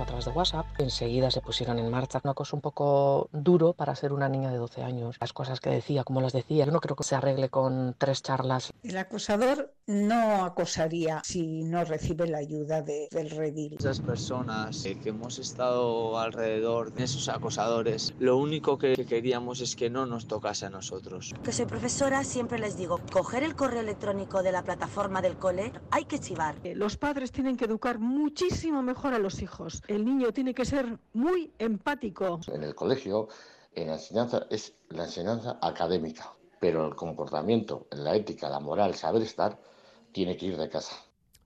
A través de WhatsApp. Enseguida se pusieron en marcha una cosa un poco duro para ser una niña de 12 años. Las cosas que decía, como las decía, yo no creo que se arregle con tres charlas. El acosador no acosaría si no recibe la ayuda del redil. Esas personas que hemos estado alrededor de esos acosadores, lo único que queríamos es que no nos tocase a nosotros. Que soy profesora, siempre les digo, coger el correo electrónico de la plataforma del cole, hay que chivar. Los padres tienen que educar muchísimo mejor a los hijos el niño tiene que ser muy empático. En el colegio, en la enseñanza, es la enseñanza académica, pero el comportamiento, la ética, la moral, saber estar, tiene que ir de casa.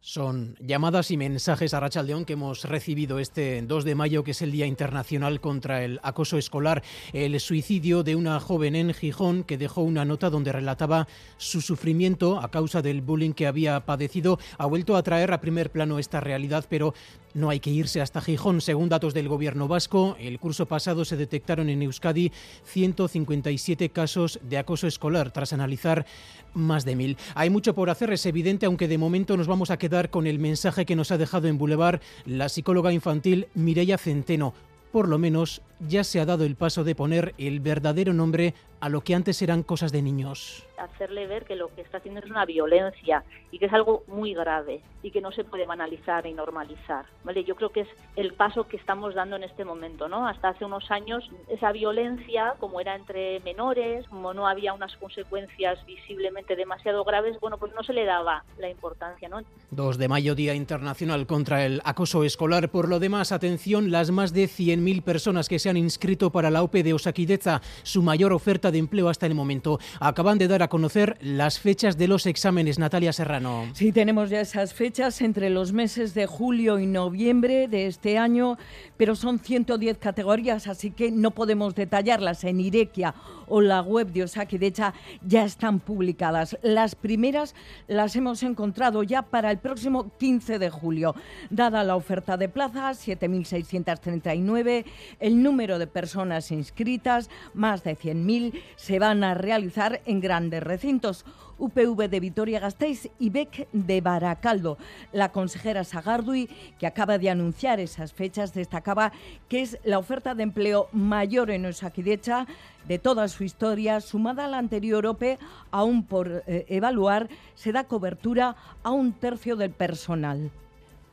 Son llamadas y mensajes a Rachaldeón que hemos recibido este 2 de mayo, que es el Día Internacional contra el Acoso Escolar. El suicidio de una joven en Gijón que dejó una nota donde relataba su sufrimiento a causa del bullying que había padecido ha vuelto a traer a primer plano esta realidad, pero no hay que irse hasta Gijón. Según datos del gobierno vasco, el curso pasado se detectaron en Euskadi 157 casos de acoso escolar, tras analizar más de mil. Hay mucho por hacer, es evidente, aunque de momento nos vamos a quedar con el mensaje que nos ha dejado en Boulevard la psicóloga infantil Mireia Centeno. Por lo menos ya se ha dado el paso de poner el verdadero nombre a lo que antes eran cosas de niños. Hacerle ver que lo que está haciendo es una violencia y que es algo muy grave y que no se puede banalizar y normalizar. ¿vale? Yo creo que es el paso que estamos dando en este momento. ¿no? Hasta hace unos años esa violencia, como era entre menores, como no había unas consecuencias visiblemente demasiado graves, bueno, pues no se le daba la importancia. ¿no? 2 de mayo, Día Internacional contra el Acoso Escolar. Por lo demás, atención, las más de 100.000 personas que se han inscrito para la OPE de Osaquideza, su mayor oferta de empleo hasta el momento. Acaban de dar a conocer las fechas de los exámenes, Natalia Serrano. Sí, tenemos ya esas fechas entre los meses de julio y noviembre de este año, pero son 110 categorías, así que no podemos detallarlas en Irequia o la web de Osakidecha ya están publicadas. Las primeras las hemos encontrado ya para el próximo 15 de julio. Dada la oferta de plazas, 7.639, el número de personas inscritas, más de 100.000, se van a realizar en grandes recintos. UPV de Vitoria-Gasteiz y BEC de Baracaldo. La consejera Sagardui, que acaba de anunciar esas fechas, destacaba que es la oferta de empleo mayor en Osakidecha de toda su historia, sumada a la anterior OPE, aún por eh, evaluar, se da cobertura a un tercio del personal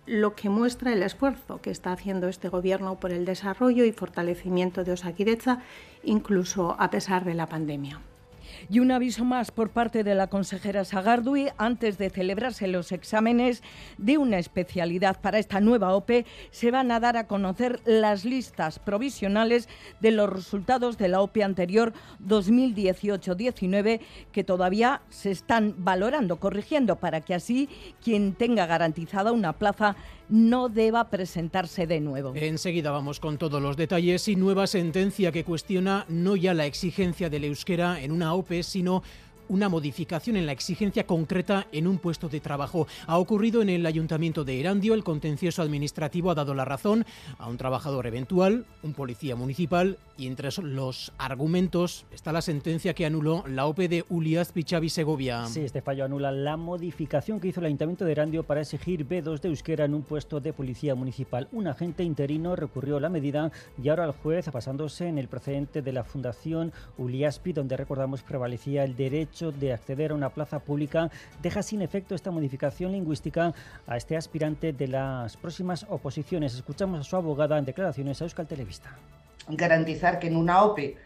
lo que muestra el esfuerzo que está haciendo este Gobierno por el desarrollo y fortalecimiento de Osakidecha, incluso a pesar de la pandemia. Y un aviso más por parte de la consejera Sagardui antes de celebrarse los exámenes de una especialidad para esta nueva OPE, se van a dar a conocer las listas provisionales de los resultados de la OPE anterior 2018-19 que todavía se están valorando, corrigiendo para que así quien tenga garantizada una plaza no deba presentarse de nuevo. Enseguida vamos con todos los detalles y nueva sentencia que cuestiona no ya la exigencia del euskera en una OPE, sino una modificación en la exigencia concreta en un puesto de trabajo. Ha ocurrido en el Ayuntamiento de Erandio. El contencioso administrativo ha dado la razón a un trabajador eventual, un policía municipal, y entre los argumentos está la sentencia que anuló la OPE de Ulias Pichavi Segovia. Sí, este fallo anula la modificación que hizo el Ayuntamiento de Erandio para exigir B2 de euskera en un puesto de policía municipal. Un agente interino recurrió la medida y ahora el juez, basándose en el precedente de la Fundación Uliaspi, donde recordamos prevalecía el derecho de acceder a una plaza pública deja sin efecto esta modificación lingüística a este aspirante de las próximas oposiciones. Escuchamos a su abogada en declaraciones a Euskal Televista. Garantizar que en una OPE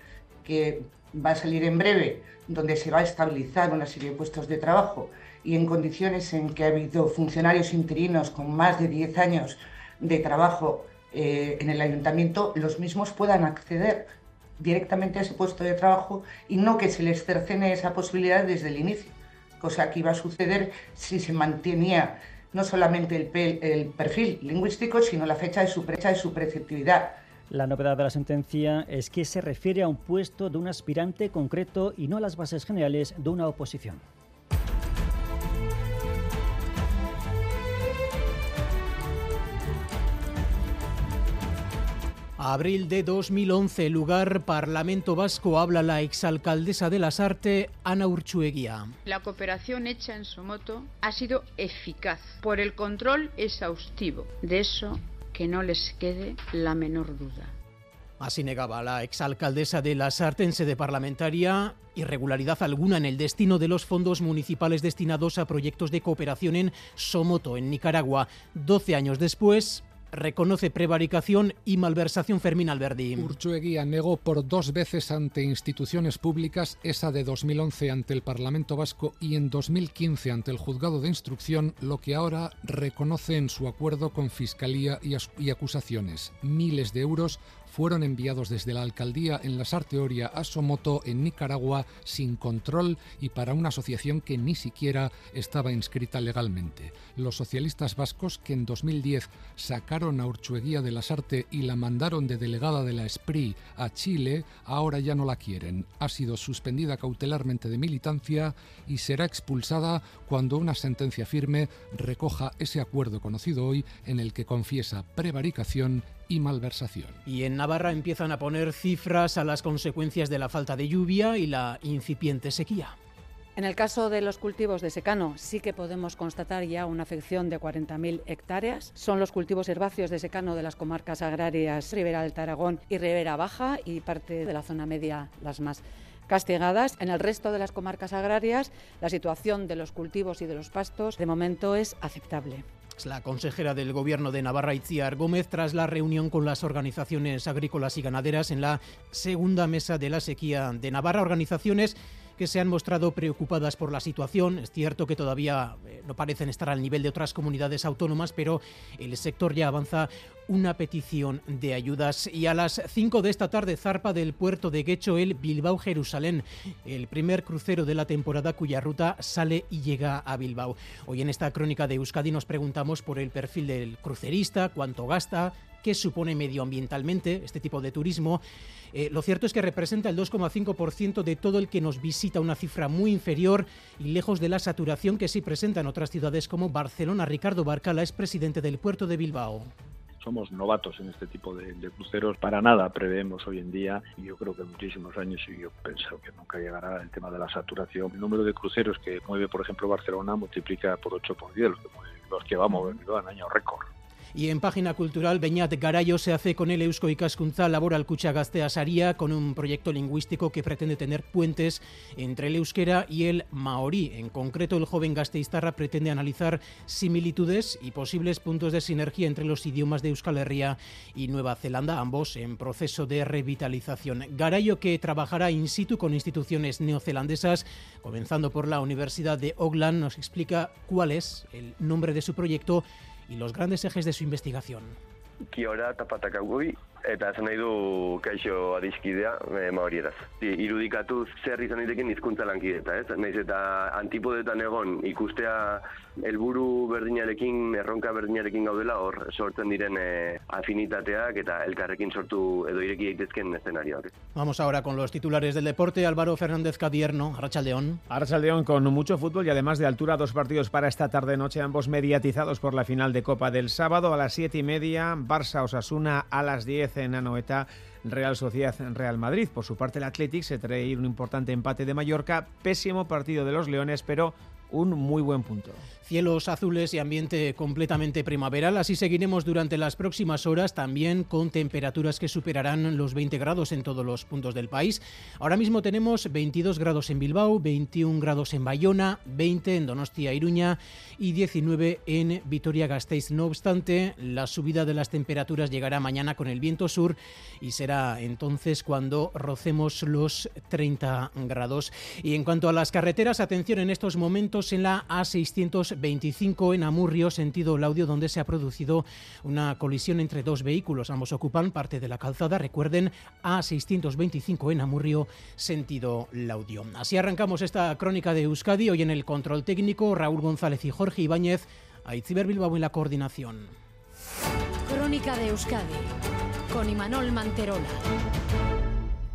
que va a salir en breve, donde se va a estabilizar una serie de puestos de trabajo y en condiciones en que ha habido funcionarios interinos con más de 10 años de trabajo eh, en el ayuntamiento, los mismos puedan acceder directamente a ese puesto de trabajo y no que se les cercene esa posibilidad desde el inicio, cosa que iba a suceder si se mantenía no solamente el, perfil lingüístico, sino la fecha de su, fecha de su preceptividad. La novedad de la sentencia es que se refiere a un puesto de un aspirante concreto y no a las bases generales de una oposición. Abril de 2011, lugar Parlamento Vasco, habla la exalcaldesa de las Artes, Ana Urchueguía. La cooperación hecha en Somoto ha sido eficaz por el control exhaustivo. De eso que no les quede la menor duda. Así negaba la exalcaldesa de la en sede parlamentaria, irregularidad alguna en el destino de los fondos municipales destinados a proyectos de cooperación en Somoto, en Nicaragua. Doce años después, reconoce prevaricación y malversación Fermín Alberdi. Urchueguía negó por dos veces ante instituciones públicas, esa de 2011 ante el Parlamento Vasco y en 2015 ante el Juzgado de Instrucción, lo que ahora reconoce en su acuerdo con Fiscalía y, acusaciones. Miles de euros fueron enviados desde la alcaldía en la Sarteoria a Somoto, en Nicaragua, sin control y para una asociación que ni siquiera estaba inscrita legalmente. Los socialistas vascos, que en 2010 sacaron a Urchueguía de la Sarte y la mandaron de delegada de la SPRI a Chile, ahora ya no la quieren. Ha sido suspendida cautelarmente de militancia y será expulsada cuando una sentencia firme recoja ese acuerdo conocido hoy en el que confiesa prevaricación y malversación. Y en Navarra empiezan a poner cifras a las consecuencias de la falta de lluvia y la incipiente sequía. En el caso de los cultivos de secano, sí que podemos constatar ya una afección de 40.000 hectáreas. Son los cultivos herbáceos de secano de las comarcas agrarias Ribera del Taragón y Ribera Baja y parte de la zona media las más castigadas. En el resto de las comarcas agrarias, la situación de los cultivos y de los pastos de momento es aceptable. La consejera del Gobierno de Navarra, Itziar Gómez, tras la reunión con las organizaciones agrícolas y ganaderas en la segunda mesa de la sequía de Navarra, organizaciones se han mostrado preocupadas por la situación. Es cierto que todavía eh, no parecen estar al nivel de otras comunidades autónomas, pero el sector ya avanza una petición de ayudas. Y a las 5 de esta tarde zarpa del puerto de Guecho el Bilbao Jerusalén, el primer crucero de la temporada cuya ruta sale y llega a Bilbao. Hoy en esta crónica de Euskadi nos preguntamos por el perfil del crucerista, cuánto gasta, qué supone medioambientalmente este tipo de turismo. Eh, lo cierto es que representa el 2,5% de todo el que nos visita, una cifra muy inferior y lejos de la saturación que sí presenta en otras ciudades como Barcelona. Ricardo Barcala es presidente del puerto de Bilbao somos novatos en este tipo de, cruceros. Para nada preveemos hoy en día, y yo creo que muchísimos años, y yo pienso que nunca llegará el tema de la saturación. El número de cruceros que mueve, por ejemplo, Barcelona multiplica por 8 por 10 los que, los que va a mover en año récord. Y en página cultural, Beñat Garayo se hace con el Eusko Ikaskuntza Laboral Gaztea Saria con un proyecto lingüístico que pretende tener puentes entre el euskera y el maorí. En concreto, el joven gasteiztarra pretende analizar similitudes y posibles puntos de sinergia entre los idiomas de Euskal Herria y Nueva Zelanda, ambos en proceso de revitalización. Garayo, que trabajará in situ con instituciones neozelandesas, comenzando por la Universidad de Auckland, nos explica cuál es el nombre de su proyecto y los grandes ejes de su investigación. Eta esan nahi du kaixo adiskidea e, maorieraz. Irudikatu zer izan daiteken hizkuntza lankideta, ez? Naiz eta antipodetan egon ikustea helburu berdinarekin, erronka berdinarekin gaudela, hor sortzen diren e, afinitateak eta elkarrekin sortu edo ireki daitezken eszenarioak. Vamos ahora con los titulares del deporte. Álvaro Fernández Cadierno, Arrachaldeón. Arrachaldeón con mucho fútbol y además de altura, dos partidos para esta tarde-noche, ambos mediatizados por la final de Copa del sábado a las siete y media, Barça-Osasuna a las 10 en Anoeta. Real Sociedad Real Madrid. Por su parte, el Athletic se trae un importante empate de Mallorca. Pésimo partido de los Leones, pero un muy buen punto. Cielos azules y ambiente completamente primaveral, así seguiremos durante las próximas horas también con temperaturas que superarán los 20 grados en todos los puntos del país. Ahora mismo tenemos 22 grados en Bilbao, 21 grados en Bayona, 20 en Donostia, Iruña y 19 en Vitoria-Gasteiz. No obstante, la subida de las temperaturas llegará mañana con el viento sur y será entonces cuando rocemos los 30 grados. Y en cuanto a las carreteras, atención en estos momentos en la A625 en Amurrio, sentido Laudio, donde se ha producido una colisión entre dos vehículos. Ambos ocupan parte de la calzada. Recuerden, A625 en Amurrio, sentido Laudio. Así arrancamos esta crónica de Euskadi. Hoy en el control técnico, Raúl González y Jorge Ibáñez. Aitziber Bilbao en la coordinación. Crónica de Euskadi con Imanol Manterola.